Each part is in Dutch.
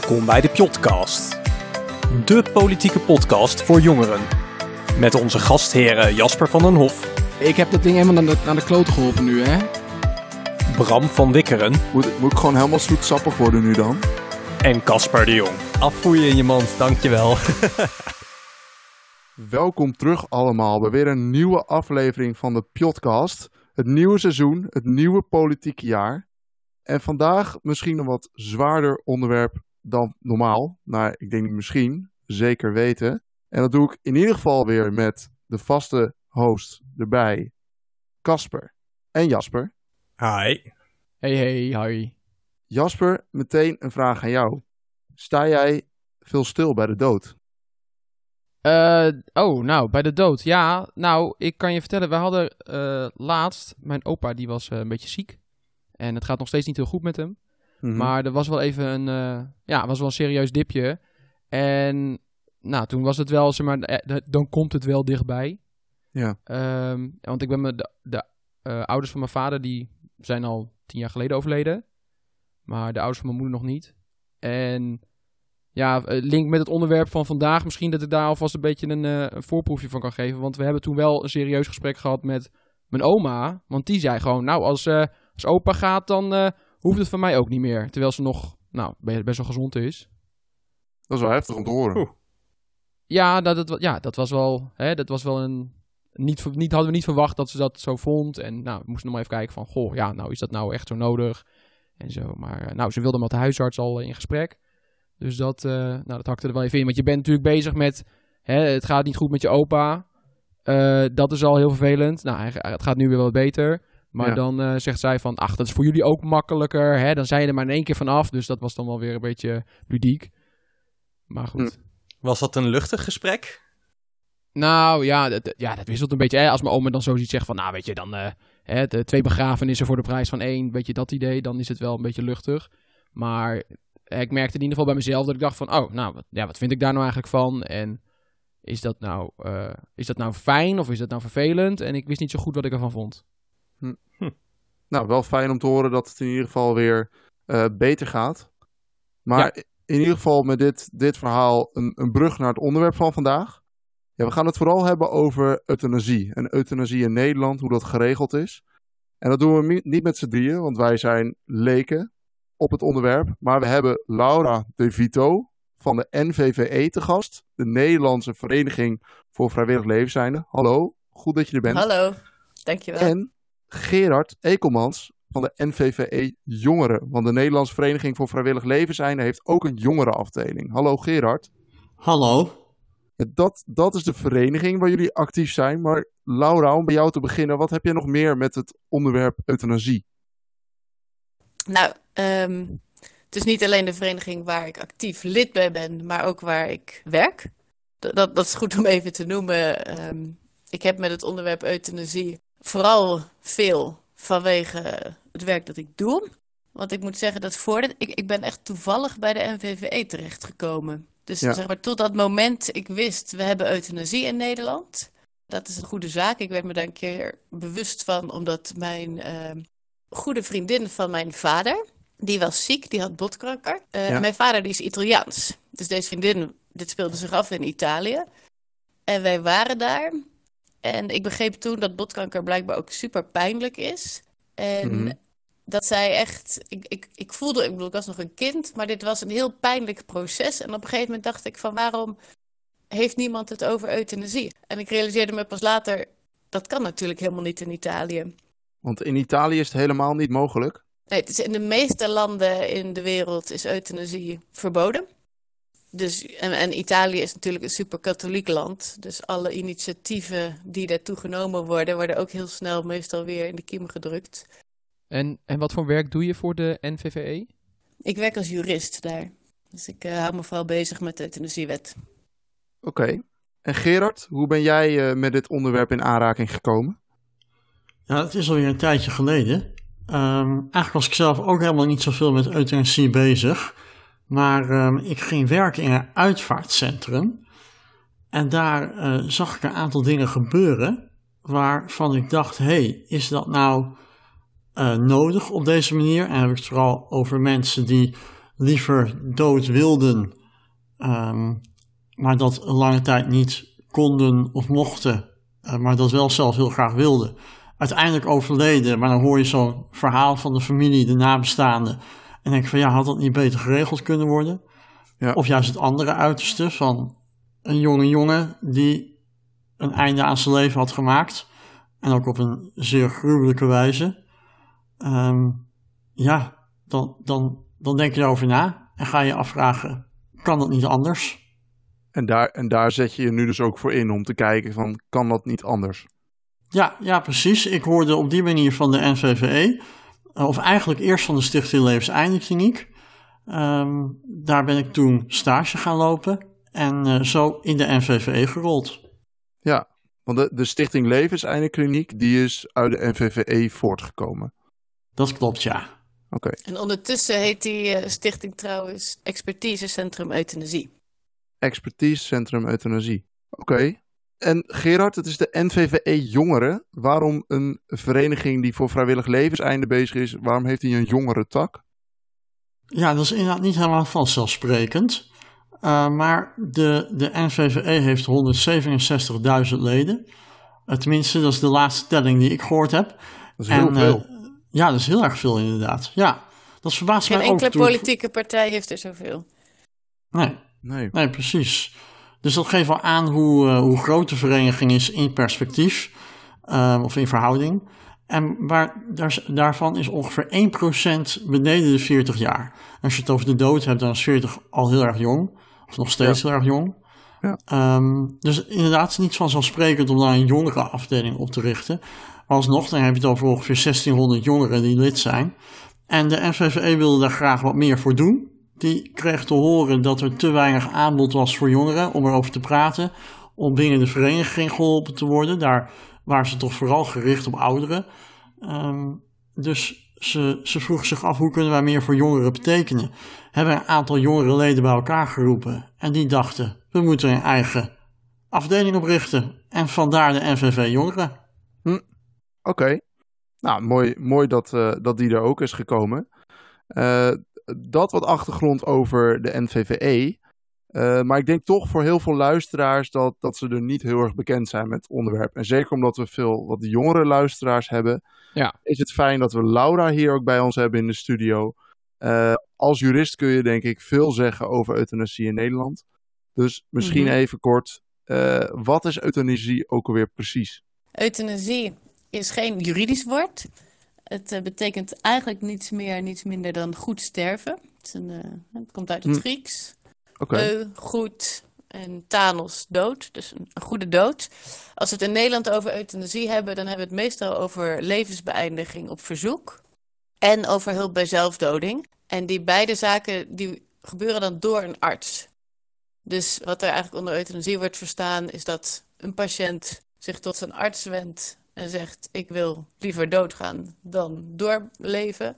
Welkom bij de Pjotcast. De politieke podcast voor jongeren. Met onze gastheren Jasper van den Hof, Ik heb dat ding helemaal naar de, naar de kloten geholpen nu, hè? Bram van Wikkeren Moet, moet ik gewoon helemaal zoetsappig worden nu dan? en Casper de Jong. Afvoeren in je mand, dankjewel. Welkom terug allemaal bij weer een nieuwe aflevering van de Podcast. Het nieuwe seizoen, het nieuwe politieke jaar. En vandaag misschien een wat zwaarder onderwerp dan normaal. Nou, ik denk niet misschien, zeker weten. En dat doe ik in ieder geval weer met de vaste host erbij, Casper en Jasper. Hi. Hey, hey, hi. Jasper, meteen een vraag aan jou. Sta jij veel stil bij de dood? Eh, oh, nou, bij de dood. Ja, nou, ik kan je vertellen, we hadden eh, laatst, mijn opa die was eh, een beetje ziek. En het gaat nog steeds niet heel goed met hem. Mhm. Maar er was wel even een, eh, ja, was wel een serieus dipje. En, nou, toen was het wel, zeg maar, eh, dan komt het wel dichtbij. Ja. Ehm, want ik ben met de, de eh, ouders van mijn vader, die zijn al tien jaar geleden overleden. Maar de ouders van mijn moeder nog niet. En ja, link met het onderwerp van vandaag. Misschien dat ik daar alvast een beetje een, een voorproefje van kan geven. Want we hebben toen wel een serieus gesprek gehad met mijn oma. Want die zei gewoon, nou, als, eh, als opa gaat, dan hoeft het van mij ook niet meer. Terwijl ze nog, nou, be- best wel gezond is. Dat is wel heftig om te horen. Oeh. Ja, dat, dat, ja, dat was wel, hè, dat was wel een... Niet, niet, hadden we niet verwacht dat ze dat zo vond. En nou, we moesten nog maar even kijken van... Goh, ja, nou is dat nou echt zo nodig? En zo. Maar eh, nou, ze wilde met de huisarts al in gesprek. Dus dat, eh, nou, dat hakte er wel even in. Want je bent natuurlijk bezig met... Hè, het gaat niet goed met je opa. Eh, dat is al heel vervelend. Nou, het gaat nu weer wat beter. Maar Ja. dan eh, zegt zij van... Ach, dat is voor jullie ook makkelijker. Hè? Dan zijn je er maar in één keer vanaf. Dus dat was dan wel weer een beetje ludiek. Maar goed. Was dat een luchtig gesprek? Nou ja dat, ja, dat wisselt een beetje. Hè? Als mijn oma dan zo ziet zeggen van, nou weet je, dan eh, hè, de twee begrafenissen voor de prijs van één, weet je dat idee, dan is het wel een beetje luchtig. Maar eh, ik merkte in ieder geval bij mezelf dat ik dacht van, oh, nou, wat, ja, wat vind ik daar nou eigenlijk van? En is dat nou, is dat nou fijn of is dat nou vervelend? En ik wist niet zo goed wat ik ervan vond. Nou, wel fijn om te horen dat het in ieder geval weer eh, beter gaat. Maar in ieder geval met dit, dit verhaal een, een brug naar het onderwerp van vandaag. Ja, we gaan het vooral hebben over euthanasie. En euthanasie in Nederland, hoe dat geregeld is. En dat doen we niet met z'n drieën, want wij zijn leken op het onderwerp. Maar we hebben Laura De Vito van de NVVE te gast. De Nederlandse Vereniging voor Vrijwillig Levenseinde. Hallo, goed dat je er bent. Hallo, dankjewel. En Gerard Ekelmans van de NVVE Jongeren. Want de Nederlandse Vereniging voor Vrijwillig Levenseinde heeft ook een jongerenafdeling. Hallo Gerard. Hallo. Dat, dat is de vereniging waar jullie actief zijn. Maar Laura, om bij jou te beginnen, wat heb je nog meer met het onderwerp euthanasie? Nou, ehm, het is niet alleen de vereniging waar ik actief lid bij ben, maar ook waar ik werk. Dat, dat, dat is goed om even te noemen. Ehm, ik heb met het onderwerp euthanasie vooral veel vanwege het werk dat ik doe. Want ik moet zeggen dat voordat ik, ik ben echt toevallig bij de NVVE terechtgekomen. Dus Ja. zeg maar tot dat moment ik wist, we hebben euthanasie in Nederland. Dat is een goede zaak. Ik werd me daar een keer bewust van, omdat mijn ehm, goede vriendin van mijn vader, die was ziek, die had botkanker. Eh, Ja. Mijn vader die is Italiaans. Dus deze vriendin, dit speelde zich af in Italië. En wij waren daar. En ik begreep toen dat botkanker blijkbaar ook super pijnlijk is. En Mhm. dat zij echt, ik, ik, ik voelde, ik bedoel, ik was nog een kind, maar dit was een heel pijnlijk proces. En op een gegeven moment dacht ik van waarom heeft niemand het over euthanasie? En ik realiseerde me pas later, dat kan natuurlijk helemaal niet in Italië. Want in Italië is het helemaal niet mogelijk. Nee, het is in de meeste landen in de wereld is euthanasie verboden. Dus, en, en Italië is natuurlijk een super katholiek land. Dus alle initiatieven die daartoe genomen worden, worden ook heel snel meestal weer in de kiem gedrukt. En, en wat voor werk doe je voor de NVVE? Ik werk als jurist daar. Dus ik eh, hou me vooral bezig met de euthanasiewet. Oké. En Gerard, hoe ben jij eh, met dit onderwerp in aanraking gekomen? Ja, het is alweer een tijdje geleden. Ehm, eigenlijk was ik zelf ook helemaal niet zoveel met euthanasie bezig. Maar ehm, ik ging werken in een uitvaartcentrum. En daar eh, zag ik een aantal dingen gebeuren waarvan ik dacht, hé, hey, is dat nou eh, nodig op deze manier? En dan heb ik het vooral over mensen die liever dood wilden, ehm, maar dat een lange tijd niet konden of mochten, uh, maar dat wel zelf heel graag wilden. Uiteindelijk overleden, maar dan hoor je zo'n verhaal van de familie, de nabestaanden. En denk van ja, had dat niet beter geregeld kunnen worden? Ja. Of juist het andere uiterste van een jonge jongen die een einde aan zijn leven had gemaakt. En ook op een zeer gruwelijke wijze. Um, ja, dan, dan, dan denk je erover na en ga je afvragen, kan dat niet anders? En daar, en daar zet je je nu dus ook voor in om te kijken van, kan dat niet anders? Ja, ja, precies. Ik hoorde op die manier van de NVVE, of eigenlijk eerst van de Stichting Levenseindekliniek. Um, daar ben ik toen stage gaan lopen en uh, zo in de NVVE gerold. Ja, want de, de Stichting Levenseindekliniek die is uit de NVVE voortgekomen. Dat klopt, ja. Oké. En ondertussen heet die uh, stichting trouwens Expertisecentrum Euthanasie. Expertisecentrum Euthanasie. Oké. En Gerard, het is de NVVE Jongeren. Waarom een vereniging die voor vrijwillig levenseinde bezig is, waarom heeft hij een jongere tak? Ja, dat is inderdaad niet helemaal vanzelfsprekend. Uh, maar de, de NVVE heeft 167.000 leden. Uh, tenminste, dat is de laatste telling die ik gehoord heb. Dat is heel en, veel. Uh, ja, dat is heel erg veel inderdaad. Ja, dat verbaast Geen mij ook. Geen enkele politieke partij heeft er zoveel. Nee. nee, nee, precies. Dus dat geeft wel aan hoe, uh, hoe groot de vereniging is in perspectief uh, of in verhouding. En waar, daar, daarvan is ongeveer 1% beneden de 40 jaar. Als je het over de dood hebt, dan is 40 al heel erg jong. Of nog steeds ja. heel erg jong. Ja. Um, dus inderdaad, niet vanzelfsprekend om daar een jongere afdeling op te richten. Maar alsnog, dan heb je het over ongeveer 1600 jongeren die lid zijn. En de NVVE wilde daar graag wat meer voor doen. Die kreeg te horen dat er te weinig aanbod was voor jongeren om erover te praten. Om binnen de vereniging geholpen te worden. Daar waren ze toch vooral gericht op ouderen. Um, dus ze, ze vroegen zich af hoe kunnen wij meer voor jongeren betekenen. Hebben een aantal jongere leden bij elkaar geroepen. En die dachten, we moeten een eigen afdeling oprichten. En vandaar de NVV Jongeren. Hm. Oké. Nou, mooi, mooi dat, uh, dat die er ook is gekomen. Uh, dat wat achtergrond over de NVVE. Uh, maar ik denk toch voor heel veel luisteraars dat, dat ze er niet heel erg bekend zijn met het onderwerp. En zeker omdat we veel wat jongere luisteraars hebben, ja. is het fijn dat we Laura hier ook bij ons hebben in de studio. Uh, als jurist kun je denk ik veel zeggen over euthanasie in Nederland. Dus misschien mm-hmm. even kort, uh, wat is euthanasie ook alweer precies? Euthanasie is geen juridisch woord. Het uh, betekent eigenlijk niets meer, niets minder dan goed sterven. Het, is een, het komt uit het hm. Grieks. Okay. Eu, goed en Thanos, dood. Dus een, een, goede dood. Als we het in Nederland over euthanasie hebben, dan hebben we het meestal over levensbeëindiging op verzoek. En over hulp bij zelfdoding. En die beide zaken die gebeuren dan door een arts. Dus wat er eigenlijk onder euthanasie wordt verstaan, is dat een patiënt zich tot zijn arts wendt en zegt: Ik wil liever doodgaan dan doorleven.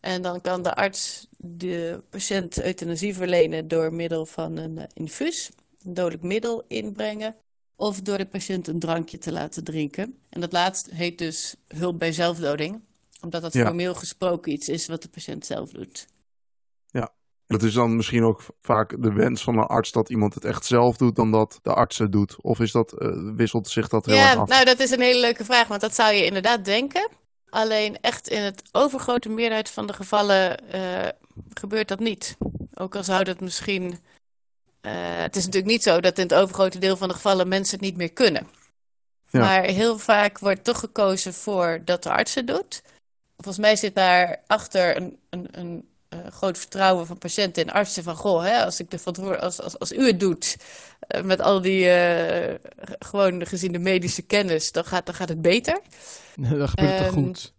En dan kan de arts de patiënt euthanasie verlenen door middel van een uh, infuus, een dodelijk middel inbrengen, of door de patiënt een drankje te laten drinken. En dat laatste heet dus hulp bij zelfdoding, omdat dat ja. formeel gesproken iets is wat de patiënt zelf doet. Ja, dat is dan misschien ook vaak de wens van een arts dat iemand het echt zelf doet dan dat de arts het doet. Of is dat, uh, wisselt zich dat heel ja, erg af? Nou, dat is een hele leuke vraag, want dat zou je inderdaad denken. Alleen echt in het overgrote meerderheid van de gevallen uh, gebeurt dat niet. Ook al zou dat misschien. Uh, het is natuurlijk niet zo dat in het overgrote deel van de gevallen mensen het niet meer kunnen. Ja. Maar heel vaak wordt toch gekozen voor dat de arts het doet. Volgens mij zit daar achter een, een, een uh, groot vertrouwen van patiënten en artsen van goh, hè, als ik de verantwoord als, als, als u het doet uh, met al die uh, gewoon gezien de medische kennis, dan gaat, dan gaat het beter. dan gebeurt um, goed.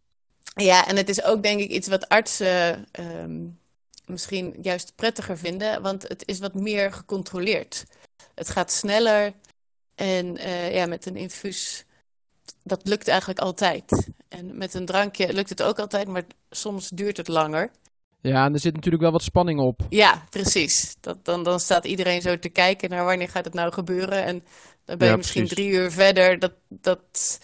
Ja, en het is ook denk ik iets wat artsen um, misschien juist prettiger vinden, want het is wat meer gecontroleerd. Het gaat sneller en ja, met een infuus dat lukt eigenlijk altijd. En met een drankje lukt het ook altijd, maar soms duurt het langer. Ja, en er zit natuurlijk wel wat spanning op. Ja, precies. Dat, dan, dan staat iedereen zo te kijken naar wanneer gaat het nou gebeuren. En dan ben je Ja, misschien precies. drie uur verder. Dat, dat,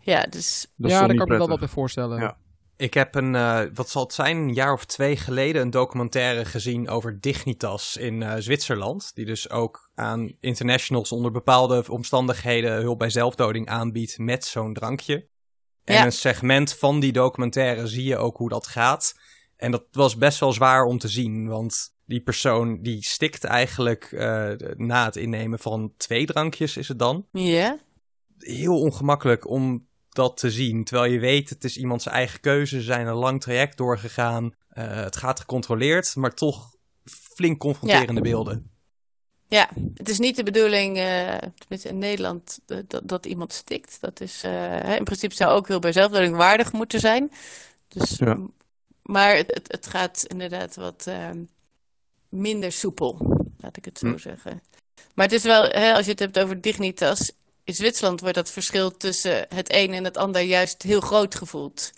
ja, dus Dat ja, daar kan ik me wel wat bij voorstellen. Ja. Ik heb een, uh, wat zal het zijn, een jaar of twee geleden een documentaire gezien over Dignitas in uh, Zwitserland. Die dus ook aan internationals onder bepaalde omstandigheden hulp bij zelfdoding aanbiedt met zo'n drankje. En ja. een segment van die documentaire zie je ook hoe dat gaat. En dat was best wel zwaar om te zien, want die persoon die stikt eigenlijk uh, na het innemen van twee drankjes is het dan. Ja. Heel ongemakkelijk om dat te zien. Terwijl je weet, het is iemand zijn eigen keuze. Ze zijn een lang traject doorgegaan. Uh, het gaat gecontroleerd, maar toch flink confronterende ja. beelden. Ja, het is niet de bedoeling, uh, tenminste in Nederland, dat, dat iemand stikt. Dat is, uh, in principe zou ook heel bij zelfdoding waardig moeten zijn. Dus, Ja. Maar het, het, gaat inderdaad wat uh, minder soepel, laat ik het zo Hm. zeggen. Maar het is wel, hè, als je het hebt over dignitas, in Zwitserland wordt dat verschil tussen het een en het ander juist heel groot gevoeld.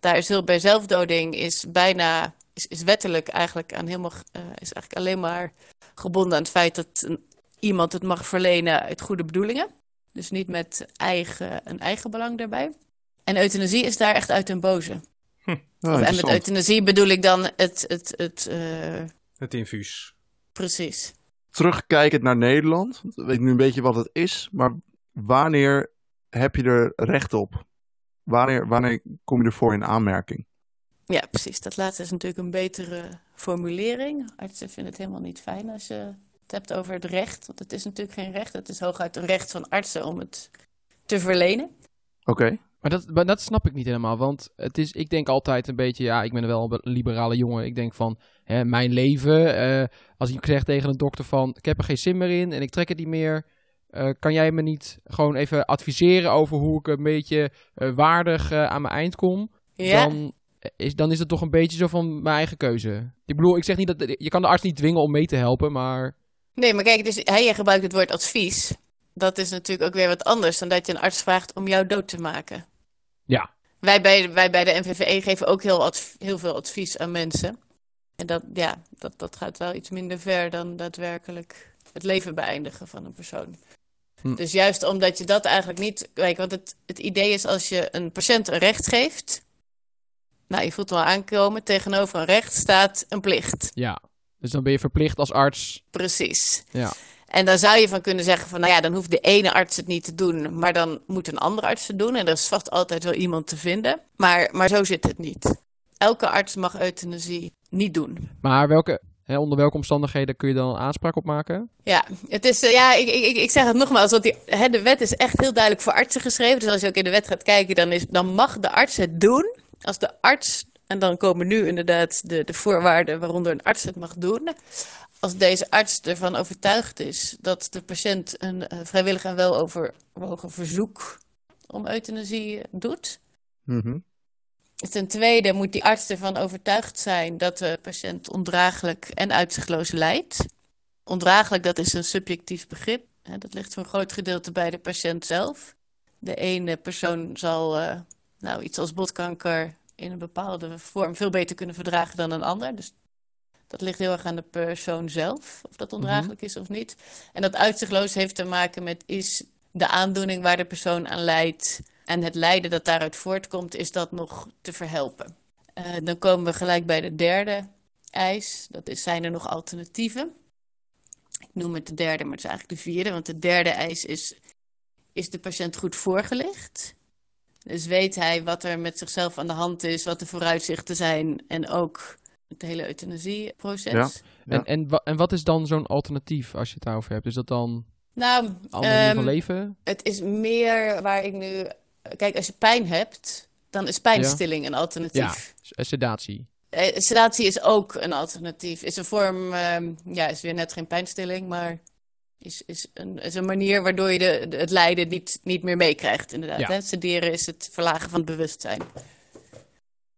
Daar is hulp bij zelfdoding is bijna, is, is wettelijk eigenlijk aan helemaal, uh, is eigenlijk alleen maar gebonden aan het feit dat een, iemand het mag verlenen uit goede bedoelingen. Dus niet met eigen, een eigen belang daarbij. En euthanasie is daar echt uit den boze. Oh, en met euthanasie bedoel ik dan het, het, het uh, Het infuus. precies. Terugkijkend naar Nederland, ik weet nu een beetje wat het is, maar wanneer heb je er recht op? Wanneer, wanneer kom je ervoor in aanmerking? Ja, precies. Dat laatste is natuurlijk een betere formulering. Artsen vinden het helemaal niet fijn als je het hebt over het recht. Want het is natuurlijk geen recht. Het is hooguit een recht van artsen om het te verlenen. Oké. Maar dat, maar dat snap ik niet helemaal. Want het is, ik denk altijd een beetje, ja, ik ben wel een liberale jongen. Ik denk van, hè, mijn leven. eh, als ik zeg tegen een dokter van, ik heb er geen zin meer in en ik trek het niet meer. eh, kan jij me niet gewoon even adviseren over hoe ik een beetje eh, waardig aan mijn eind kom? Ja, Dan, is, dan is het toch een beetje zo van mijn eigen keuze. Ik bedoel, ik zeg niet dat, je kan de arts niet dwingen om mee te helpen, maar... nee, maar kijk, dus hij gebruikt het woord advies. Dat is natuurlijk ook weer wat anders dan dat je een arts vraagt om jou dood te maken. Ja. Wij bij, wij bij de NVVE geven ook heel, heel veel advies aan mensen. En dat, ja, dat, dat gaat wel iets minder ver dan daadwerkelijk het leven beëindigen van een persoon. Hm. Dus juist omdat je dat eigenlijk niet. Kijk, want het, het idee is als je een patiënt een recht geeft. Nou, je voelt wel aankomen. Tegenover een recht staat een plicht. Ja. Dus dan ben je verplicht als arts. Precies. Ja. En dan zou je van kunnen zeggen van, nou ja, dan hoeft de ene arts het niet te doen, maar dan moet een andere arts het doen. En er is vast altijd wel iemand te vinden. Maar, maar zo zit het niet. Elke arts mag euthanasie niet doen. Maar welke, hè, onder welke omstandigheden kun je dan aanspraak op maken? Ja, het is, eh, ja ik, ik, ik zeg het nogmaals, want die, hè, de wet is echt heel duidelijk voor artsen geschreven. Dus als je ook in de wet gaat kijken, dan, is, dan mag de arts het doen. Als de arts, en dan komen nu inderdaad de, de voorwaarden waaronder een arts het mag doen. Als deze arts ervan overtuigd is dat de patiënt een uh, vrijwillig en weloverwogen verzoek om euthanasie doet. Mhm. Ten tweede moet die arts ervan overtuigd zijn dat de patiënt ondraaglijk en uitzichtloos lijdt. Ondraaglijk, dat is een subjectief begrip. Dat ligt voor een groot gedeelte bij de patiënt zelf. De ene persoon zal uh, nou, iets als botkanker in een bepaalde vorm veel beter kunnen verdragen dan een ander. Dus dat ligt heel erg aan de persoon zelf, of dat ondraaglijk is of niet. En dat uitzichtloos heeft te maken met is de aandoening waar de persoon aan lijdt en het lijden dat daaruit voortkomt, is dat nog te verhelpen. Uh, dan komen we gelijk bij de derde eis. Dat is, zijn er nog alternatieven? Ik noem het de derde, maar het is eigenlijk de vierde. Want de derde eis is, is de patiënt goed voorgelicht? Dus weet hij wat er met zichzelf aan de hand is, wat de vooruitzichten zijn en ook het hele euthanasieproces. Ja. En, en, wa- en wat is dan zo'n alternatief als je het daarover hebt? Is dat dan Nou, een andere manier van ehm, leven? het is meer waar ik nu... Kijk, als je pijn hebt, dan is pijnstilling een alternatief. Eh, Sedatie. Eh, Sedatie is ook een alternatief. Is een vorm, ehm, ja, is weer net geen pijnstilling, maar is, is, een, is een manier waardoor je de, de- het lijden niet, niet meer meekrijgt, inderdaad. Ja. Hè? Sederen is het verlagen van het bewustzijn.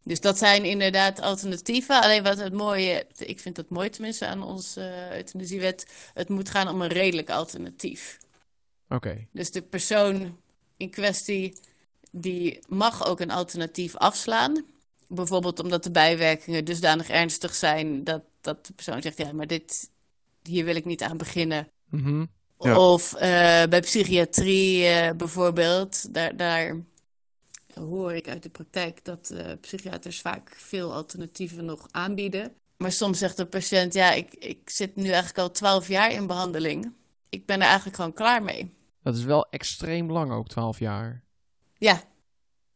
Dus dat zijn inderdaad alternatieven. Alleen wat het mooie, ik vind het mooi tenminste aan onze uh, euthanasiewet, het moet gaan om een redelijk alternatief. Oké. Dus de persoon in kwestie, die mag ook een alternatief afslaan. Bijvoorbeeld omdat de bijwerkingen dusdanig ernstig zijn dat, dat de persoon zegt, ja, maar dit, hier wil ik niet aan beginnen. Mhm. Ja. Of eh, bij psychiatrie eh, bijvoorbeeld, daar, daar hoor ik uit de praktijk dat uh, psychiaters vaak veel alternatieven nog aanbieden. Maar soms zegt de patiënt, ja, ik, ik zit nu eigenlijk al twaalf jaar in behandeling. Ik ben er eigenlijk gewoon klaar mee. Dat is wel extreem lang ook, twaalf jaar. Ja.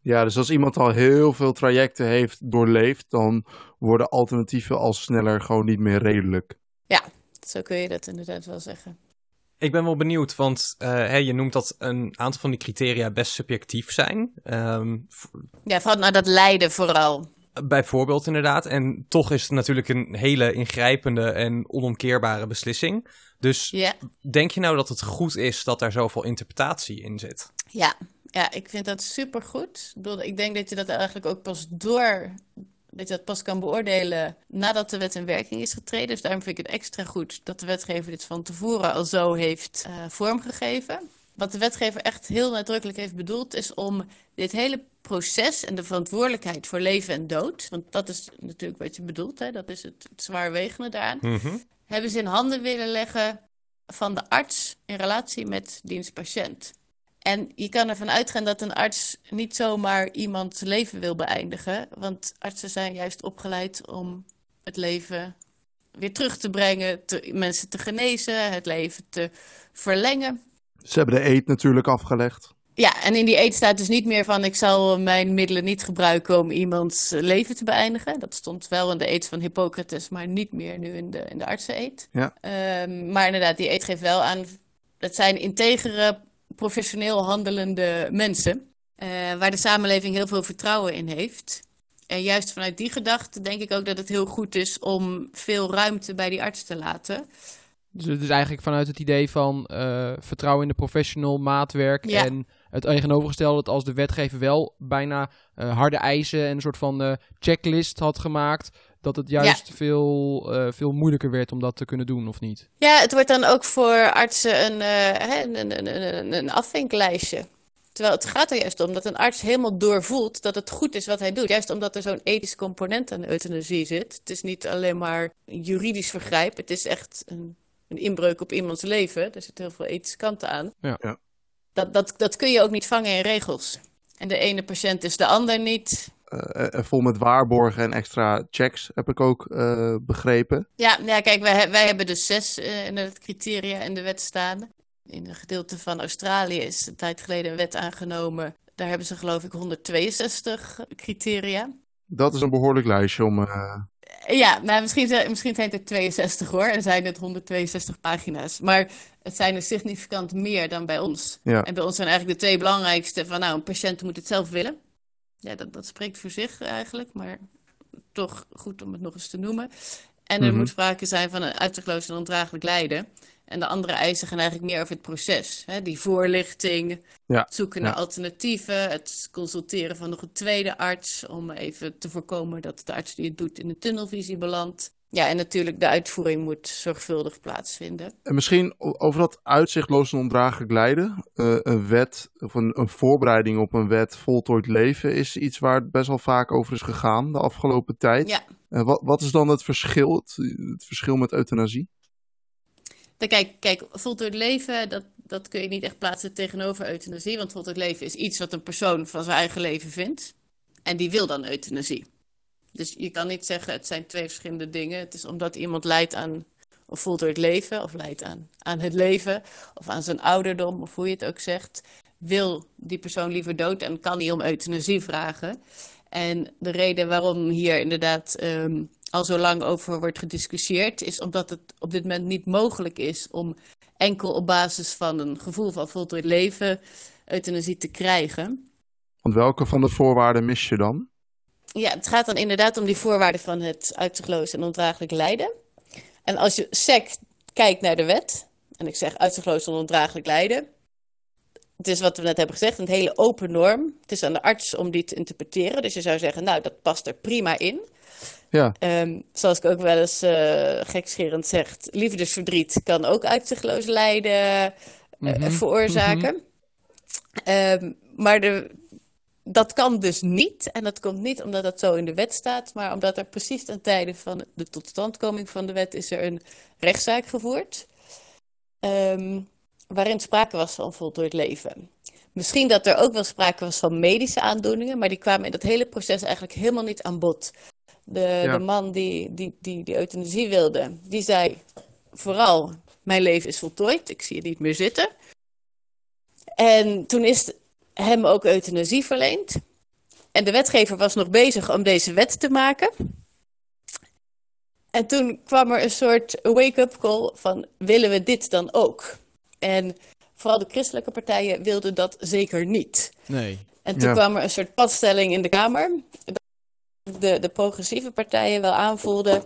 Ja, dus als iemand al heel veel trajecten heeft doorleefd, dan worden alternatieven al sneller gewoon niet meer redelijk. Ja, zo kun je dat inderdaad wel zeggen. Ik ben wel benieuwd, want uh, je noemt dat een aantal van die criteria best subjectief zijn. Um, ja, vooral naar dat lijden vooral. Bijvoorbeeld inderdaad. En toch is het natuurlijk een hele ingrijpende en onomkeerbare beslissing. Dus ja. denk je nou dat het goed is dat daar zoveel interpretatie in zit? Ja, ja ik vind dat supergoed. Ik, ik denk dat je dat eigenlijk ook pas door dat je dat pas kan beoordelen nadat de wet in werking is getreden. Dus daarom vind ik het extra goed dat de wetgever dit van tevoren al zo heeft uh, vormgegeven. Wat de wetgever echt heel nadrukkelijk heeft bedoeld, is om dit hele proces en de verantwoordelijkheid voor leven en dood, want dat is natuurlijk wat je bedoelt, hè, dat is het, het zwaarwegende daaraan, mm hebben ze in handen willen leggen van de arts in relatie met dienstpatiënt. En je kan ervan uitgaan dat een arts niet zomaar iemands leven wil beëindigen. Want artsen zijn juist opgeleid om het leven weer terug te brengen, te, mensen te genezen, het leven te verlengen. Ze hebben de eet natuurlijk afgelegd. Ja, en in die eet staat dus niet meer van ik zal mijn middelen niet gebruiken om iemands leven te beëindigen. Dat stond wel in de eet van Hippocrates, maar niet meer nu in de, in de artsen-eet. Ja. Um, maar inderdaad, die eet geeft wel aan, het zijn integere professioneel handelende mensen, uh, waar de samenleving heel veel vertrouwen in heeft. En juist vanuit die gedachte denk ik ook dat het heel goed is om veel ruimte bij die arts te laten. Dus het is eigenlijk vanuit het idee van uh, vertrouwen in de professional, maatwerk ja. en het tegenovergestelde dat als de wetgever wel bijna uh, harde eisen en een soort van checklist had gemaakt, dat het juist Ja. veel, eh, veel moeilijker werd om dat te kunnen doen, of niet? Ja, het wordt dan ook voor artsen een, eh, hè, een, een, een, een, afvinklijstje. Terwijl het gaat er juist om dat een arts helemaal doorvoelt dat het goed is wat hij doet. Juist omdat er zo'n ethisch component aan euthanasie zit. Het is niet alleen maar een juridisch vergrijp. Het is echt een, een inbreuk op iemands leven. Er zitten heel veel ethische kanten aan. Ja. Ja. Dat, dat, dat kun je ook niet vangen in regels. En de ene patiënt is de ander niet. Eh, en vol met waarborgen en extra checks, heb ik ook eh, begrepen. Ja, ja kijk, wij, wij hebben dus zes eh, in het criteria in de wet staan. In een gedeelte van Australië is een tijd geleden een wet aangenomen. Daar hebben ze geloof ik 162 criteria. Dat is een behoorlijk lijstje om. eh, Ja, nou, misschien, zijn- misschien zijn het er 62 hoor. En zijn het 162 pagina's. Maar het zijn er significant meer dan bij ons. Ja. En bij ons zijn eigenlijk de twee belangrijkste van nou, een patiënt moet het zelf willen. Ja, dat, dat spreekt voor zich eigenlijk, maar toch goed om het nog eens te noemen. En er Mhm. moet sprake zijn van een uitzichtloos en ondraaglijk lijden. En de andere eisen gaan eigenlijk meer over het proces. Hè? Die voorlichting, Ja, het zoeken naar alternatieven, het consulteren van nog een tweede arts om even te voorkomen dat de arts die het doet in een tunnelvisie belandt. Ja, en natuurlijk de uitvoering moet zorgvuldig plaatsvinden. En misschien over dat uitzichtloos en ondraaglijk lijden. eh, een wet of een, een voorbereiding op een wet voltooid leven is iets waar het best wel vaak over is gegaan de afgelopen tijd. Ja. En wat, wat is dan het verschil, het, het verschil met euthanasie? Dan kijk, kijk, voltooid leven, dat, dat kun je niet echt plaatsen tegenover euthanasie. Want voltooid leven is iets wat een persoon van zijn eigen leven vindt. En die wil dan euthanasie. Dus je kan niet zeggen, het zijn twee verschillende dingen. Het is omdat iemand lijdt aan of voltooid leven, of lijdt aan, aan het leven, of aan zijn ouderdom, of hoe je het ook zegt. Wil die persoon liever dood en kan hij om euthanasie vragen. En de reden waarom hier inderdaad ehm, al zo lang over wordt gediscussieerd, is omdat het op dit moment niet mogelijk is om enkel op basis van een gevoel van voltooid leven euthanasie te krijgen. Want welke van de voorwaarden mis je dan? Ja, het gaat dan inderdaad om die voorwaarden van het uitzichtloos en ondraaglijk lijden. En als je SEC kijkt naar de wet, en ik zeg uitzichtloos en ondraaglijk lijden, het is wat we net hebben gezegd, een hele open norm. Het is aan de arts om die te interpreteren. Dus je zou zeggen, nou, dat past er prima in. Ja, Ehm, zoals ik ook wel eens eh, gekscherend zeg, liefdesverdriet kan ook uitzichtloos lijden eh, Mhm, veroorzaken. Ehm, maar de, dat kan dus niet. En dat komt niet omdat dat zo in de wet staat, maar omdat er precies ten tijde van de totstandkoming van de wet is er een rechtszaak gevoerd. ehm, waarin sprake was van voltooid leven. Misschien dat er ook wel sprake was van medische aandoeningen, maar die kwamen in dat hele proces eigenlijk helemaal niet aan bod. De, Ja. de man die, die, die, die euthanasie wilde, die zei vooral, mijn leven is voltooid, ik zie het niet meer zitten. En toen is hem ook euthanasie verleend. En de wetgever was nog bezig om deze wet te maken. En toen kwam er een soort wake-up call van, willen we dit dan ook? En vooral de christelijke partijen wilden dat zeker niet. Nee. En toen Ja. kwam er een soort padstelling in de Kamer. De, de progressieve partijen wel aanvoelden.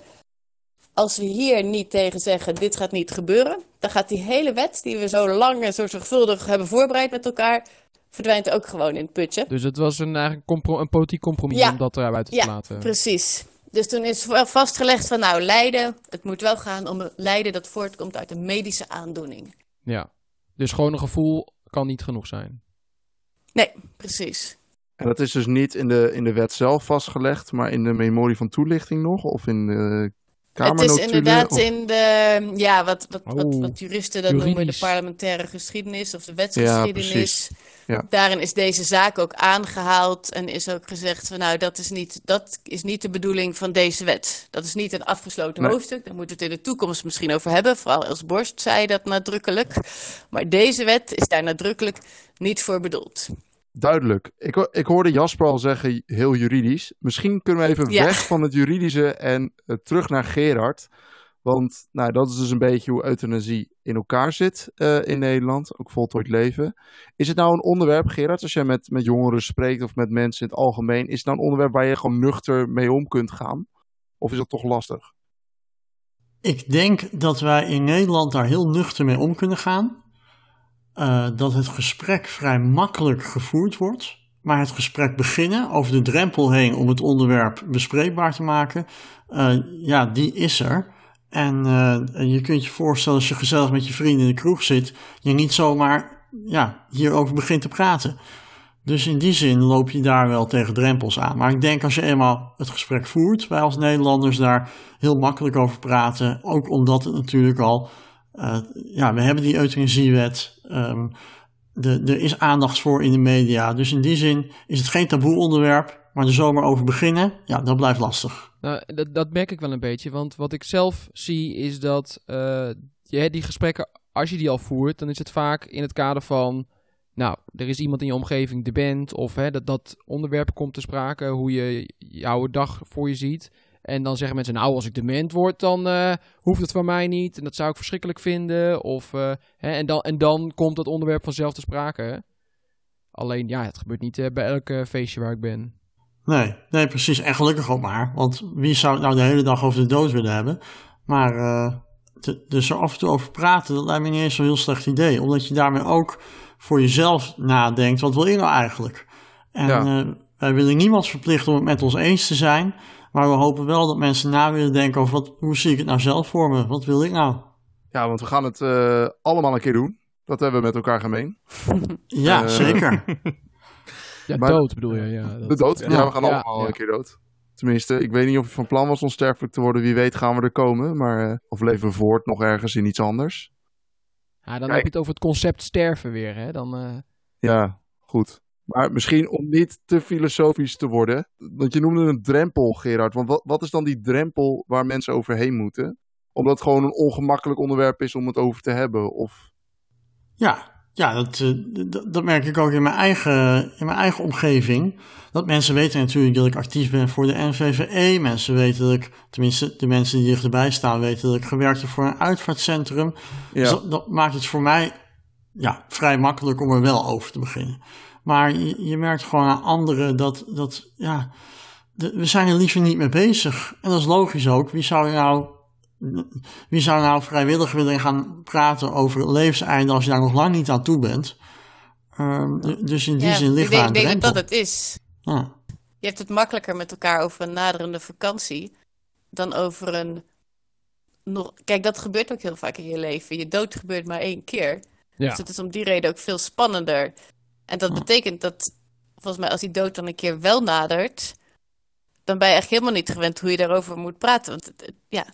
Als we hier niet tegen zeggen: dit gaat niet gebeuren. dan gaat die hele wet die we zo lang en zo zorgvuldig hebben voorbereid met elkaar. Verdwijnt ook gewoon in het putje. Dus het was een, eigenlijk compro- een politiek compromis Ja. om dat eruit te Ja, laten. Precies. Dus toen is vastgelegd van nou, lijden. Het moet wel gaan om een lijden dat voortkomt uit een medische aandoening. Ja. Dus gewoon een gevoel kan niet genoeg zijn. Nee, precies. En dat is dus niet in de, in de wet zelf vastgelegd, maar in de memorie van toelichting nog? Of in de Het is inderdaad of- in de, ja, wat, wat, wat, Oh, wat juristen dat noemen de parlementaire geschiedenis of de Ja, wetsgeschiedenis. precies. Ja. Daarin is deze zaak ook aangehaald en is ook gezegd van nou, dat is niet, dat is niet de bedoeling van deze wet. Dat is niet een afgesloten Nee. hoofdstuk, daar moeten we het in de toekomst misschien over hebben. Vooral Els Borst zei dat nadrukkelijk. Maar deze wet is daar nadrukkelijk niet voor bedoeld. Duidelijk. Ik, ik hoorde Jasper al zeggen, heel juridisch. Misschien kunnen we even Ja. weg van het juridische en eh, terug naar Gerard. Want nou, dat is dus een beetje hoe euthanasie in elkaar zit eh, in Nederland. Ook voltooid leven. Is het nou een onderwerp, Gerard, als jij met, met jongeren spreekt of met mensen in het algemeen. Is het nou een onderwerp waar je gewoon nuchter mee om kunt gaan? Of is dat toch lastig? Ik denk dat wij in Nederland daar heel nuchter mee om kunnen gaan. Eh, dat het gesprek vrij makkelijk gevoerd wordt. Maar het gesprek beginnen over de drempel heen om het onderwerp bespreekbaar te maken, eh, ja, die is er. En eh, je kunt je voorstellen als je gezellig met je vrienden in de kroeg zit, je niet zomaar ja, hierover begint te praten. Dus in die zin loop je daar wel tegen drempels aan. Maar ik denk als je eenmaal het gesprek voert, wij als Nederlanders daar heel makkelijk over praten. Ook omdat het natuurlijk al, eh, ja, we hebben die euthanasiewet. ehm, de, er is aandacht voor in de media. Dus in die zin is het geen taboe onderwerp. Maar er zomaar over beginnen, ja, dat blijft lastig. Nou, dat, dat merk ik wel een beetje. Want wat ik zelf zie is dat eh, die gesprekken, als je die al voert, dan is het vaak in het kader van. Nou, er is iemand in je omgeving dement. Of hè, dat dat onderwerp komt te sprake. Hoe je jouw dag voor je ziet. En dan zeggen mensen, nou, als ik dement word, dan eh, hoeft het van mij niet. En dat zou ik verschrikkelijk vinden. Of, eh, hè, en, dan, en dan komt dat onderwerp vanzelf te sprake. Alleen, ja, het gebeurt niet bij elk feestje waar ik ben. Nee, nee, precies. En gelukkig ook maar. Want wie zou het nou de hele dag over de dood willen hebben? Maar te- dus er af en toe over praten, dat lijkt me niet eens zo'n heel slecht idee. Omdat je daarmee ook voor jezelf nadenkt, wat wil ik nou eigenlijk? En Ja. eh, wij willen niemand verplichten om het met ons eens te zijn. Maar we hopen wel dat mensen na willen denken over wat, hoe zie ik het nou zelf voor me? Wat wil ik nou? Ja, want we gaan het eh, allemaal een keer doen. Dat hebben we met elkaar gemeen. Ja, zeker. Ja, Maar- dood bedoel je. Ja, dat- De dood? Ja, we gaan Ja, allemaal ja. een keer dood. Tenminste, ik weet niet of je van plan was onsterfelijk te worden. Wie weet gaan we er komen. Maar, eh, of leven we voort nog ergens in iets anders. Ja, dan Kijk. heb je het over het concept sterven weer. Hè? Dan, eh, Ja, goed. Maar misschien om niet te filosofisch te worden. Want je noemde een drempel, Gerard. Want wat, wat is dan die drempel waar mensen overheen moeten? Omdat het gewoon een ongemakkelijk onderwerp is om het over te hebben. Of... Ja, ja dat, eh, dat, dat merk ik ook in mijn, eigen, in mijn eigen omgeving. Dat mensen weten natuurlijk dat ik actief ben voor de NVVE. Mensen weten dat ik, tenminste de mensen die dichterbij staan, weten dat ik gewerkt heb voor een uitvaartcentrum. Dus Ja, dat, dat maakt het voor mij ja, vrij makkelijk om er wel over te beginnen. Maar je, je merkt gewoon aan anderen dat, dat ja, de- we zijn er liever niet mee bezig. En dat is logisch ook. Wie zou nou, wie zou nou vrijwillig willen gaan praten over het levenseinde als je daar nog lang niet aan toe bent? Ehm, dus in die Ja, zin ligt ik denk, daar een ik denk dat het is. Ja. Je hebt het makkelijker met elkaar over een naderende vakantie dan over een. Nog... Kijk, dat gebeurt ook heel vaak in je leven. Je dood gebeurt maar één keer. ja. Dus het is om die reden ook veel spannender. En dat betekent dat, volgens mij, als die dood dan een keer wel nadert, dan ben je echt helemaal niet gewend hoe je daarover moet praten. Want het, het- ja,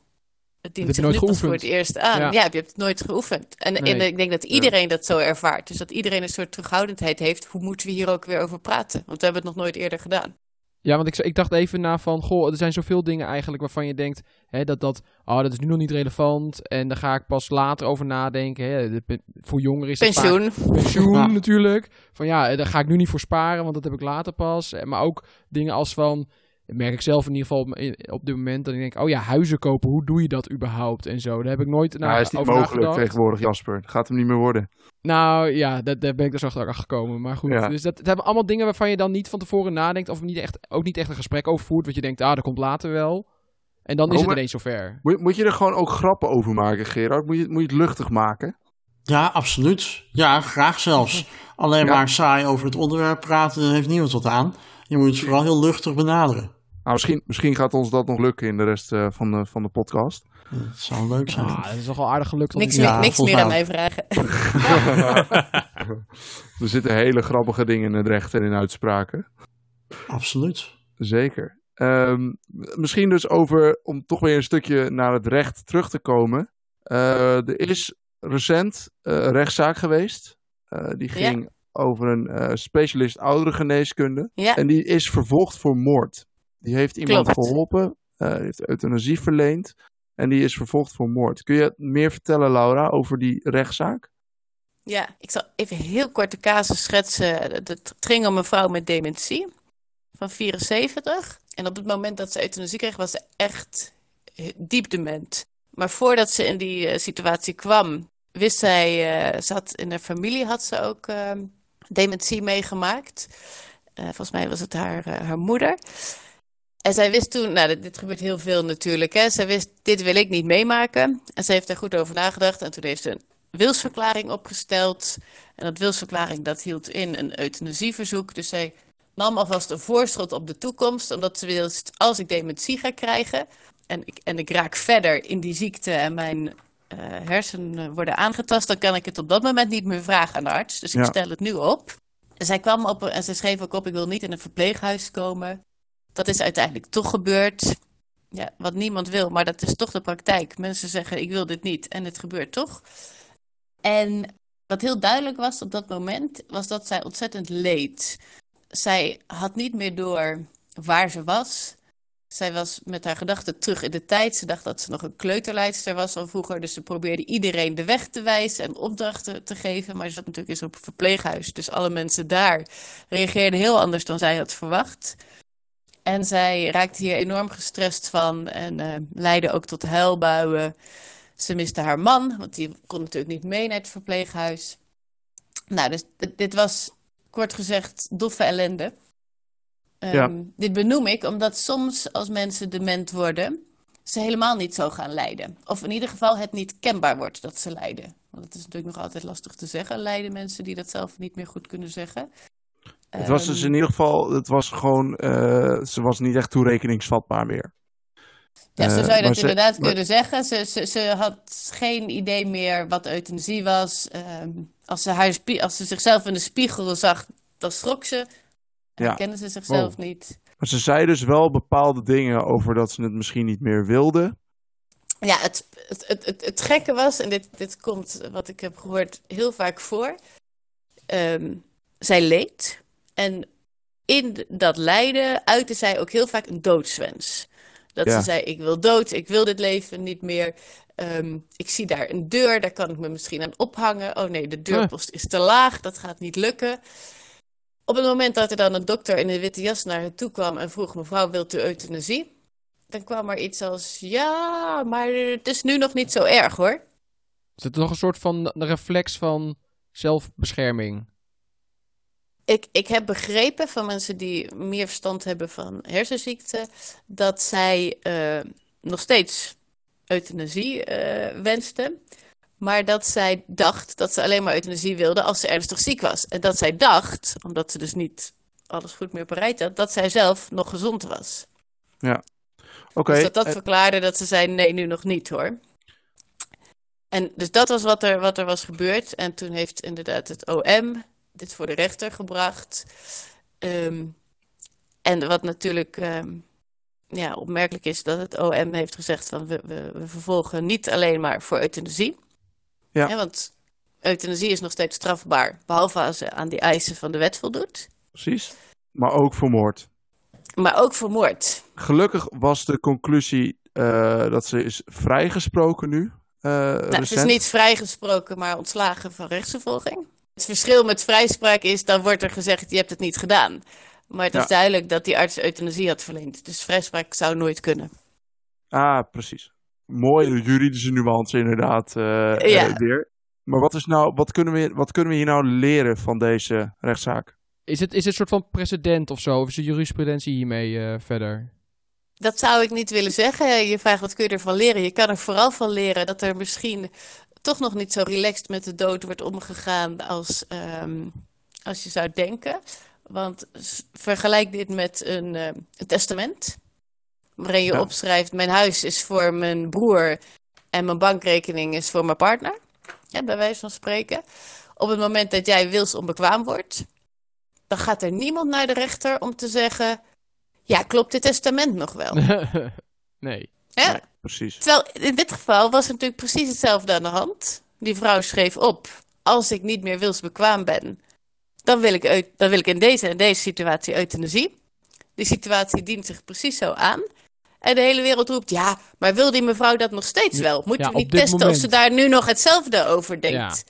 het heb dient je zich nooit nu pas voor het eerst aan. Ja. Ja, je hebt het nooit geoefend. En, ik denk dat iedereen dat zo ervaart. Dus dat iedereen een soort terughoudendheid heeft. Hoe moeten we hier ook weer over praten? Want we hebben het nog nooit eerder gedaan. Ja, want ik, ik dacht even na van, goh, er zijn zoveel dingen eigenlijk waarvan je denkt, hè, dat dat, oh, dat is nu nog niet relevant en daar ga ik pas later over nadenken. Hè. De voor jongeren is vaak- Pensioen. pensioen Ja. natuurlijk. Van ja, eh, daar ga ik nu niet voor sparen, want dat heb ik later pas. Maar ook dingen als van, dat merk ik zelf in ieder geval op, op dit moment, dat ik denk, oh ja, huizen kopen, hoe doe je dat überhaupt en zo. Daar heb ik nooit Nou, naar is niet mogelijk nagedacht. tegenwoordig, Jasper. Dat gaat hem niet meer worden. Nou ja, dat, daar ben ik dus achter gekomen. Maar goed, Ja. dus dat, het hebben allemaal dingen waarvan je dan niet van tevoren nadenkt of niet echt, ook niet echt een gesprek over voert. Want je denkt, ah, dat komt later wel. En dan is het maar- ineens zover. Moet, moet je er gewoon ook grappen over maken, Gerard? Moet je, moet je het luchtig maken? Ja, absoluut. Ja, graag zelfs. Alleen Ja. maar saai over het onderwerp praten, daar heeft niemand wat aan. Je moet het vooral heel luchtig benaderen. Nou, misschien, misschien gaat ons dat nog lukken in de rest eh, van, de, van de podcast. Dat zou leuk zijn. Ah, dat is toch wel aardig gelukt. Niks, Ja, meer, niks meer aan mij vragen. Er zitten hele grappige dingen in het recht en in uitspraken. Absoluut. Zeker. Ehm, misschien dus over, om toch weer een stukje naar het recht terug te komen. Eh, er is recent eh, een rechtszaak geweest. Eh, die Ja. ging over een eh, specialist ouderengeneeskunde. Ja, En die is vervolgd voor moord. Die heeft iemand Klopt. geholpen, eh, heeft euthanasie verleend. En die is vervolgd voor moord. Kun je meer vertellen, Laura, over die rechtszaak? ja, ik zal even heel kort de casus schetsen. Het- ging om een vrouw met dementie van 74. En op het moment dat ze euthanasie kreeg, was ze echt diep dement. Maar voordat ze in die eh, situatie kwam, wist zij, ze had in haar familie had ze ook dementie meegemaakt. Volgens mij was het haar, haar moeder. En zij wist toen, nou, dit, dit gebeurt heel veel natuurlijk, hè. Zij wist, dit wil ik niet meemaken. En ze heeft daar goed over nagedacht. En toen heeft ze een wilsverklaring opgesteld. En dat wilsverklaring, dat hield in een euthanasieverzoek. Dus zij nam alvast een voorschot op de toekomst. Omdat ze wist, als ik dementie ga krijgen... en ik, en ik raak verder in die ziekte en mijn eh, hersenen worden aangetast... dan kan ik het op dat moment niet meer vragen aan de arts. Dus ik Ja. stel het nu op. En zij kwam op en ze schreef ook op, ik wil niet in een verpleeghuis komen. Dat is uiteindelijk toch gebeurd. Ja, wat niemand wil, maar dat is toch de praktijk. Mensen zeggen, ik wil dit niet en het gebeurt toch. En wat heel duidelijk was op dat moment, was dat zij ontzettend leed. Zij had niet meer door waar ze was. Zij was met haar gedachten terug in de tijd. Ze dacht dat ze nog een kleuterleidster was van vroeger. Dus ze probeerde iedereen de weg te wijzen en opdrachten te geven. Maar ze zat natuurlijk eens op een verpleeghuis. Dus alle mensen daar reageerden heel anders dan zij had verwacht. En zij raakte hier enorm gestrest van en eh, leidde ook tot huilbuien. Ze miste haar man, want die kon natuurlijk niet mee naar het verpleeghuis. Nou, dus dit, was kort gezegd doffe ellende. Ehm, Ja. Dit benoem ik omdat soms als mensen dement worden, ze helemaal niet zo gaan lijden. Of in ieder geval het niet kenbaar wordt dat ze lijden. Want het is natuurlijk nog altijd lastig te zeggen, lijden mensen die dat zelf niet meer goed kunnen zeggen. Het was dus Ehm, in ieder geval, het was gewoon, eh, ze was niet echt toerekeningsvatbaar meer. Ja, zo Eh, zou je dat ze- inderdaad maar- kunnen zeggen. Ze, ze, ze had geen idee meer wat euthanasie was. Ehm, als, ze haar als ze zichzelf in de spiegel zag, dan schrok ze. En Ja. kende ze zichzelf Oh. niet. Maar ze zei dus wel bepaalde dingen over dat ze het misschien niet meer wilde. Ja, het, het, het, het, het gekke was, en dit, dit komt, wat ik heb gehoord, heel vaak voor. Ehm, zij leed. En in dat lijden uitte zij ook heel vaak een doodswens. Dat Ja. ze zei, ik wil dood, ik wil dit leven niet meer. Ehm, ik zie daar een deur, daar kan ik me misschien aan ophangen. Oh nee, de deurpost is te laag, dat gaat niet lukken. Op het moment dat er dan een dokter in een witte jas naar haar toe kwam en vroeg, mevrouw, wilt u euthanasie? Dan kwam er iets als, ja, maar het is nu nog niet zo erg hoor. Is het nog een soort van reflex van zelfbescherming? Ik, ik heb begrepen van mensen die meer verstand hebben van hersenziekten, dat zij eh, nog steeds euthanasie eh wensten. Maar dat zij dacht dat ze alleen maar euthanasie wilde als ze ernstig ziek was. En dat zij dacht, omdat ze dus niet alles goed meer bereid had, dat zij zelf nog gezond was. Oké, Dus dat dat eh, verklaarde dat ze zei, nee, nu nog niet hoor. En dus dat was wat er, wat er was gebeurd. En toen heeft inderdaad het OM dit voor de rechter gebracht. Ehm, en wat natuurlijk ehm, ja, opmerkelijk is dat het OM heeft gezegd van we, we, we vervolgen niet alleen maar voor euthanasie. Ja. want euthanasie is nog steeds strafbaar, behalve als ze aan die eisen van de wet voldoet. Precies. Maar ook vermoord. Maar ook voor moord. Gelukkig was de conclusie eh, dat ze is vrijgesproken nu. Nou, het is niet vrijgesproken, maar ontslagen van rechtsvervolging. Het verschil met vrijspraak is, dan wordt er gezegd, je hebt het niet gedaan. Maar het is Ja. duidelijk dat die arts euthanasie had verleend. Dus vrijspraak zou nooit kunnen. Ah, precies. Mooie juridische nuance inderdaad eh, Ja. eh, weer. Maar wat, is nou, wat, kunnen we, wat kunnen we hier nou leren van deze rechtszaak? Is het, is het een soort van precedent of zo? Of is de jurisprudentie hiermee eh, verder? Dat zou ik niet willen zeggen. Je vraagt wat kun je ervan leren. Je kan er vooral van leren dat er misschien toch nog niet zo relaxed met de dood wordt omgegaan als, ehm, als je zou denken. Want vergelijk dit met een, eh, een testament. Waarin je Ja. opschrijft: Mijn huis is voor mijn broer en mijn bankrekening is voor mijn partner. Ja, bij wijze van spreken. Op het moment dat jij wilsonbekwaam wordt, dan gaat er niemand naar de rechter om te zeggen: Ja, klopt dit testament nog wel? nee. Nee, precies. Terwijl in dit geval was het natuurlijk precies hetzelfde aan de hand. Die vrouw schreef op: Als ik niet meer wilsbekwaam ben, dan wil ik, dan wil ik in deze en deze situatie euthanasie. Die situatie dient zich precies zo aan. En de hele wereld roept: Ja, maar wil die mevrouw dat nog steeds wel? Moeten ja, we niet testen of ze daar nu nog hetzelfde over denkt?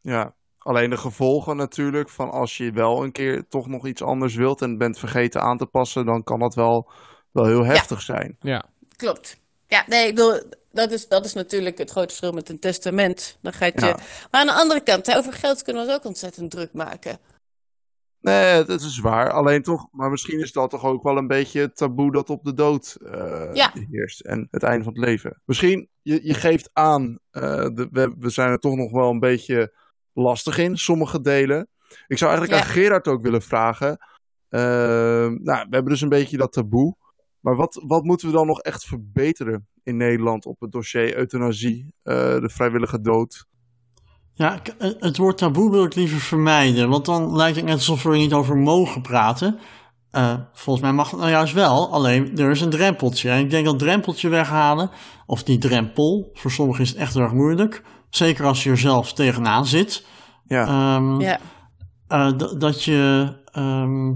Ja, alleen de gevolgen natuurlijk van als je wel een keer toch nog iets anders wilt en bent vergeten aan te passen, dan kan dat wel, wel heel heftig zijn. Ja. Klopt. Ja, nee, ik bedoel, dat is, dat is natuurlijk het grote verschil met een testament. Dan gaat je... Ja. Maar aan de andere kant, hè, over geld kunnen we ons ook ontzettend druk maken. Nee, dat is waar. Alleen toch, maar misschien is dat toch ook wel een beetje het taboe dat op de dood eh, Ja. heerst. En het einde van het leven. Misschien, je, je geeft aan, eh, de, we, we zijn er toch nog wel een beetje lastig in, sommige delen. Ik zou eigenlijk Ja. aan Gerard ook willen vragen. eh, nou, we hebben dus een beetje dat taboe. Maar wat, wat moeten we dan nog echt verbeteren in Nederland op het dossier euthanasie, eh, de vrijwillige dood? Ja, k- het- woord taboe wil ik liever vermijden, want dan lijkt het net alsof we er niet over mogen praten. Eh, volgens mij mag het nou juist wel, alleen er is een drempeltje. En ik denk dat drempeltje weghalen, of die drempel, voor sommigen is het echt erg moeilijk. Zeker als je er zelf tegenaan zit. Ja, Ehm, Ja. eh, dat je ehm,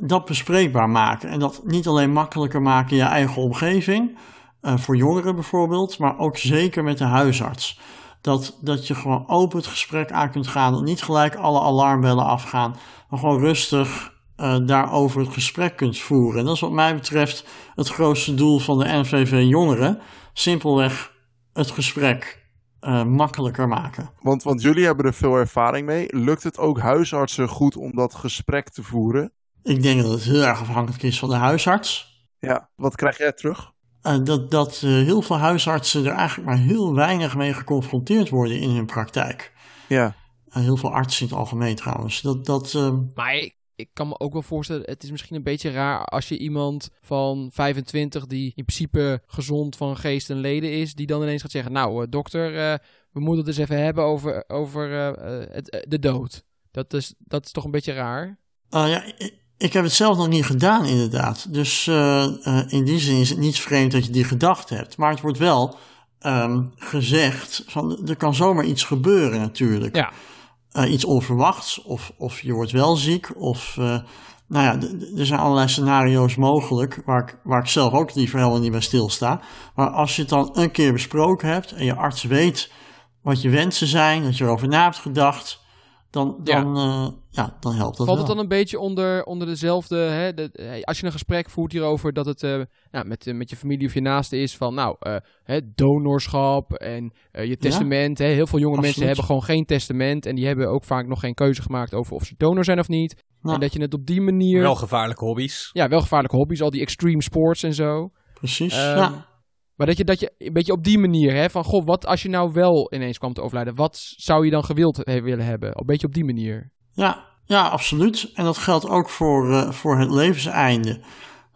dat bespreekbaar maken. En dat niet alleen makkelijker maken in je eigen omgeving, eh, voor jongeren bijvoorbeeld, maar ook zeker met de huisarts. Dat, dat je gewoon open het gesprek aan kunt gaan, niet gelijk alle alarmbellen afgaan, maar gewoon rustig eh, daarover het gesprek kunt voeren. En dat is wat mij betreft het grootste doel van de NVV Jongeren. Simpelweg het gesprek eh, makkelijker maken. want, want jullie hebben er veel ervaring mee. Lukt het ook huisartsen goed om dat gesprek te voeren? Ik denk dat het heel erg afhankelijk is van de huisarts. Ja, wat krijg jij terug? Eh, dat dat eh, heel veel huisartsen er eigenlijk maar heel weinig mee geconfronteerd worden in hun praktijk. Ja, heel veel artsen in het algemeen trouwens. Dat, dat, eh, Maar ik, ik kan me ook wel voorstellen, het is misschien een beetje raar als je iemand van 25 die in principe gezond van geest en leden is, die dan ineens gaat zeggen, nou eh, dokter, eh, we moeten het eens even hebben over, over het, de dood. Dat is, dat is toch een beetje raar? ja, ik, heb het zelf nog niet gedaan inderdaad. Dus eh, eh, in die zin is het niet vreemd dat je die gedachte hebt. Maar het wordt wel ehm, gezegd, van, er kan zomaar iets gebeuren natuurlijk. Ja. eh, iets onverwachts, of, of je wordt wel ziek, of nou ja, er zijn allerlei scenario's mogelijk, waar ik, waar ik zelf ook liever helemaal niet bij stilsta. Maar als je het dan een keer besproken hebt en je arts weet wat je wensen zijn, dat je erover na hebt gedacht, dan, Ja. dan, eh, ja, dan helpt dat Valt wel. het dan een beetje onder, onder dezelfde, hè, de, eh, als je een gesprek voert hierover, dat het eh, nou, met, met je familie of je naaste is van, nou, eh, hè, donorschap en eh, je testament. Hè, heel veel jonge mensen hebben gewoon geen testament en die hebben ook vaak nog geen keuze gemaakt over of ze donor zijn of niet. Nou. En dat je het op die manier, Wel gevaarlijke hobby's. ja, wel gevaarlijke hobby's, al die extreme sports en zo. Precies, Ehm, ja. Maar dat je, dat je een beetje op die manier, hè, van, goh, wat als je nou wel ineens kwam te overlijden, wat zou je dan gewild he- willen hebben? Een beetje op die manier. Ja, ja, absoluut. En dat geldt ook voor, eh, voor het levenseinde.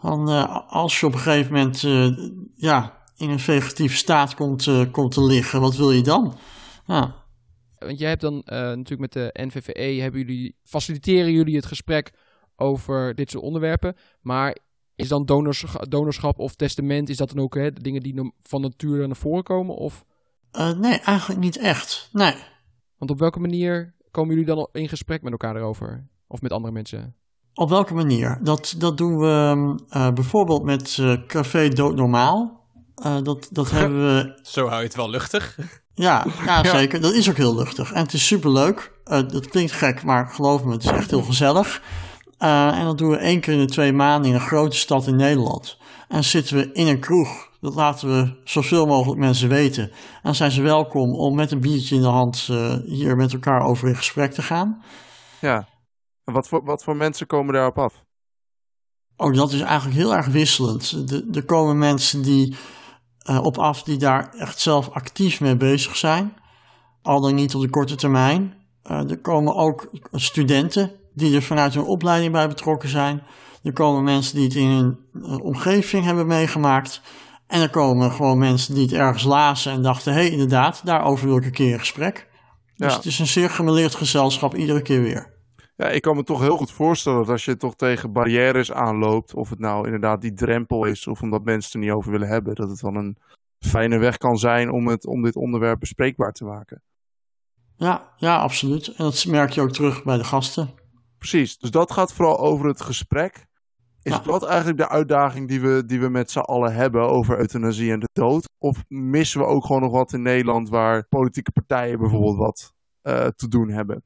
Dan, eh, als je op een gegeven moment eh, ja, in een vegetatieve staat komt, komt te liggen, wat wil je dan? Ja, Want jij hebt dan natuurlijk met de NVVE, hebben jullie, faciliteren jullie het gesprek over dit soort onderwerpen. Maar is dan donorschap, donorschap of testament, is dat dan ook hè, dingen die van nature naar voren komen? Of? Uh, nee, eigenlijk niet echt. Nee. Want op welke manier komen jullie dan in gesprek met elkaar erover? Of met andere mensen? Op welke manier? Dat, dat doen we uh, bijvoorbeeld met uh, Café Doodnormaal. Uh, dat, dat hebben we... Zo hou je het wel luchtig. Ja, ja, zeker. Dat is ook heel luchtig. En het is superleuk. Uh, dat klinkt gek, maar geloof me, het is echt heel gezellig. Uh, en dat doen we één keer in de twee maanden in een grote stad in Nederland. En zitten we in een kroeg. Dat laten we zoveel mogelijk mensen weten. En dan zijn ze welkom om met een biertje in de hand uh, hier met elkaar over in gesprek te gaan. Ja. En wat voor, wat voor mensen komen daarop af? Oh, dat is eigenlijk heel erg wisselend. De, er komen mensen die uh, op af die daar echt zelf actief mee bezig zijn. Al dan niet op de korte termijn. Er komen ook studenten die er vanuit hun opleiding bij betrokken zijn. Er komen mensen die het in hun uh, omgeving hebben meegemaakt. En er komen gewoon mensen die het ergens lazen en dachten: hé, hey, inderdaad, daarover wil ik een keer in gesprek. Dus het is een zeer gemeleerd gezelschap iedere keer weer. Ja, ik kan me toch heel goed voorstellen dat als je toch tegen barrières aanloopt, of het nou inderdaad die drempel is, of omdat mensen het er niet over willen hebben, dat het dan een fijne weg kan zijn om, het, om dit onderwerp bespreekbaar te maken. Ja, ja, absoluut. En dat merk je ook terug bij de gasten. Precies, dus dat gaat vooral over het gesprek. Is dat eigenlijk de uitdaging die we, die we met z'n allen hebben over euthanasie en de dood? Of missen we ook gewoon nog wat in Nederland waar politieke partijen bijvoorbeeld wat uh, te doen hebben?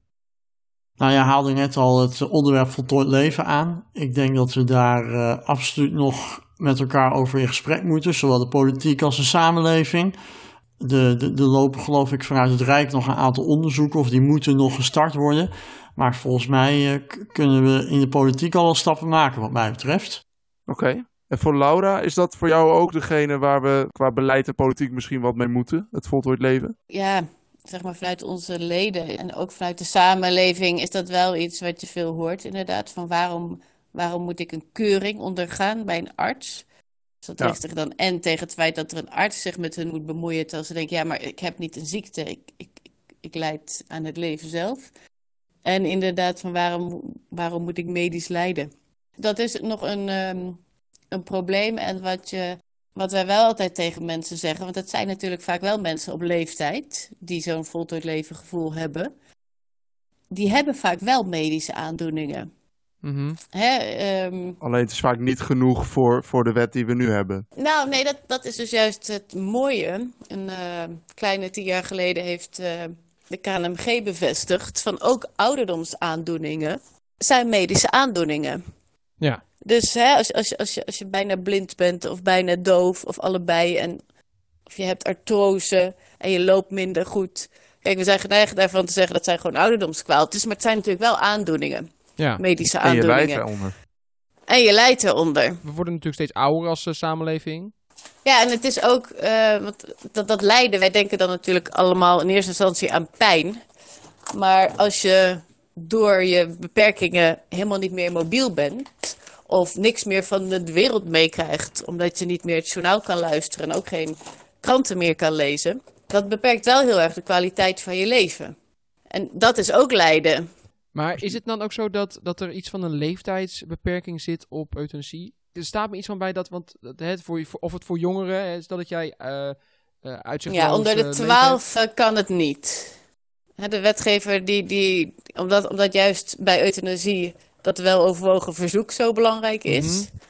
Nou, je haalde net al het onderwerp voltooid leven aan. Ik denk dat we daar uh, absoluut nog met elkaar over in gesprek moeten, zowel de politiek als de samenleving. De, de, de lopen geloof ik vanuit het Rijk nog een aantal onderzoeken, of die moeten nog gestart worden. Maar volgens mij uh, kunnen we in de politiek al wel stappen maken, wat mij betreft. Oké. Okay. En voor Laura, is dat voor jou ook degene waar we qua beleid en politiek misschien wat mee moeten? Het voltooid leven? Ja, zeg maar vanuit onze leden en ook vanuit de samenleving is dat wel iets wat je veel hoort, inderdaad. Van waarom, waarom moet ik een keuring ondergaan bij een arts? Dus dat ja. zich dan en tegen het feit dat er een arts zich met hun moet bemoeien, terwijl ze denken, ja, maar ik heb niet een ziekte, ik, ik, ik, ik leid aan het leven zelf. En inderdaad, van waarom, waarom moet ik medisch lijden? Dat is nog een, um, een probleem en wat je wat wij wel altijd tegen mensen zeggen, want het zijn natuurlijk vaak wel mensen op leeftijd die zo'n voltooid leven gevoel hebben. Die hebben vaak wel medische aandoeningen. Mm -hmm. Hè, um... Alleen het is vaak niet genoeg voor, voor de wet die we nu hebben. Nou, nee, dat, dat is dus juist het mooie. Een uh, kleine tien jaar geleden heeft uh, de KNMG bevestigd van ook ouderdomsaandoeningen zijn medische aandoeningen. Ja. Dus hè, als, als, als, je, als je bijna blind bent of bijna doof of allebei en of je hebt artrose en je loopt minder goed. Kijk, we zijn geneigd daarvan te zeggen dat zijn gewoon ouderdomskwaaltjes, maar het zijn natuurlijk wel aandoeningen. Ja. Medische En je aandoeningen. lijdt eronder. En je lijdt eronder. We worden natuurlijk steeds ouder als uh, samenleving. Ja, en het is ook, uh, want dat, dat lijden, wij denken dan natuurlijk allemaal in eerste instantie aan pijn. Maar als je door je beperkingen helemaal niet meer mobiel bent, of niks meer van de wereld meekrijgt, omdat je niet meer het journaal kan luisteren en ook geen kranten meer kan lezen, dat beperkt wel heel erg de kwaliteit van je leven. En dat is ook lijden. Maar is het dan ook zo dat, dat er iets van een leeftijdsbeperking zit op euthanasie? Er staat me iets van bij dat, want het voor, of het voor jongeren, is dat jij uh, uh, uitzicht. Ja, onder de 12 kan het niet. De wetgever die, die omdat, omdat juist bij euthanasie dat wel overwogen verzoek zo belangrijk is. Mm -hmm.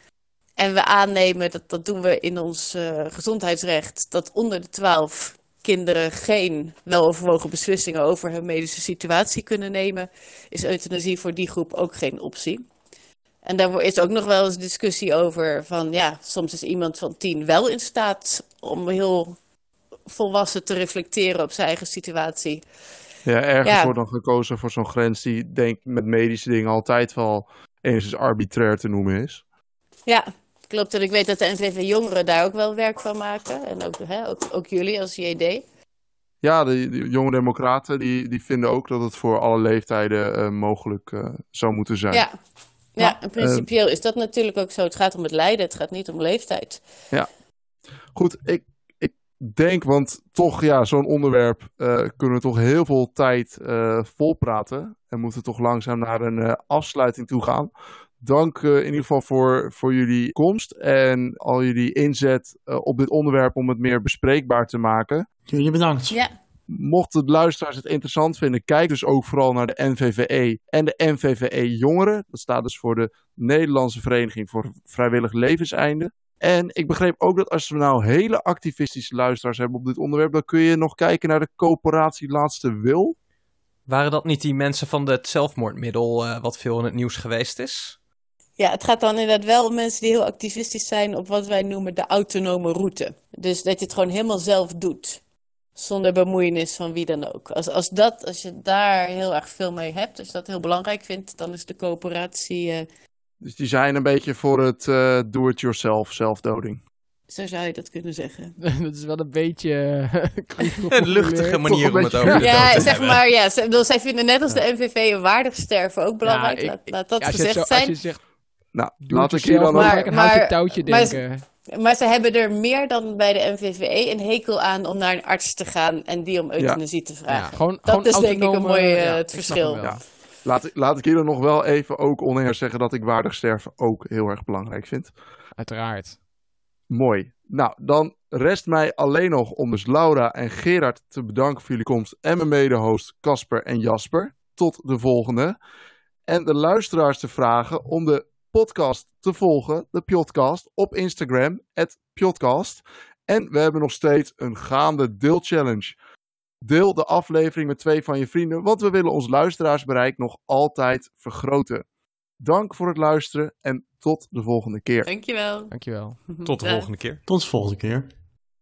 En we aannemen, dat, dat doen we in ons uh, gezondheidsrecht, dat onder de 12 kinderen geen weloverwogen beslissingen over hun medische situatie kunnen nemen, is euthanasie voor die groep ook geen optie. En daar is ook nog wel eens discussie over van ja, soms is iemand van tien wel in staat om heel volwassen te reflecteren op zijn eigen situatie. Ja, ergens ja. wordt dan gekozen voor zo'n grens die denk met medische dingen altijd wel enigszins arbitrair te noemen is. Ja, klopt. En ik weet dat de NVV Jongeren daar ook wel werk van maken. En ook, hè, ook, ook jullie als JD. Ja, de, de, jonge democraten die, die vinden ook dat het voor alle leeftijden uh, mogelijk uh, zou moeten zijn. Ja, ja en principieel uh, is dat natuurlijk ook zo. Het gaat om het lijden, het gaat niet om leeftijd. Ja, goed. Ik, denk, want toch, ja, zo'n onderwerp uh, kunnen we toch heel veel tijd volpraten. En moeten toch langzaam naar een afsluiting toe gaan. Dank uh, in ieder geval voor, voor jullie komst en al jullie inzet uh, op dit onderwerp om het meer bespreekbaar te maken. Jullie bedankt. Ja. Mochten de luisteraars het interessant vinden, kijk dus ook vooral naar de NVVE en de NVVE Jongeren. Dat staat dus voor de Nederlandse Vereniging voor Vrijwillig Levenseinde. En ik begreep ook dat als we nou hele activistische luisteraars hebben op dit onderwerp, dan kun je nog kijken naar de coöperatie Laatste Wil. Waren dat niet die mensen van het zelfmoordmiddel uh, wat veel in het nieuws geweest is? Ja, het gaat dan inderdaad wel om mensen die heel activistisch zijn op wat wij noemen de autonome route. Dus dat je het gewoon helemaal zelf doet. Zonder bemoeienis van wie dan ook. Als, als, dat, als je daar heel erg veel mee hebt, als je dat heel belangrijk vindt, dan is de coöperatie. Uh... Dus die zijn een beetje voor het uh, do-it-yourself zelfdoding. Zo zou je dat kunnen zeggen. dat is wel een beetje... een luchtige manier om het over te Ja, zeg maar, ja. Zij, zij vinden net als de NVV een waardig sterven ook belangrijk. Ja, ik, laat, laat, dat ja, gezegd zo, zijn. Als je zegt, nou, laat ik hier dan maar, een houtje touwtje denken. Maar, maar ze hebben er meer dan bij de NVVE een hekel aan om naar een arts te gaan en die om euthanasie te vragen. Ja, gewoon, dat gewoon is denk ik een mooi uh, ja, het verschil. Ja. Laat, laat ik hier dan nog wel even ook oneer zeggen dat ik waardig sterven ook heel erg belangrijk vind. Uiteraard. Mooi. Nou, dan rest mij alleen nog om dus Laura en Gerard te bedanken voor jullie komst. En mijn mede-host Casper en Jasper. Tot de volgende. En de luisteraars te vragen om de podcast te volgen, de podcast, op Instagram, podcast. En we hebben nog steeds een gaande deelchallenge. Deel de aflevering met twee van je vrienden, want we willen ons luisteraarsbereik nog altijd vergroten. Dank voor het luisteren en tot de volgende keer. Dankjewel. Dankjewel. Tot de volgende keer. Tot de volgende keer.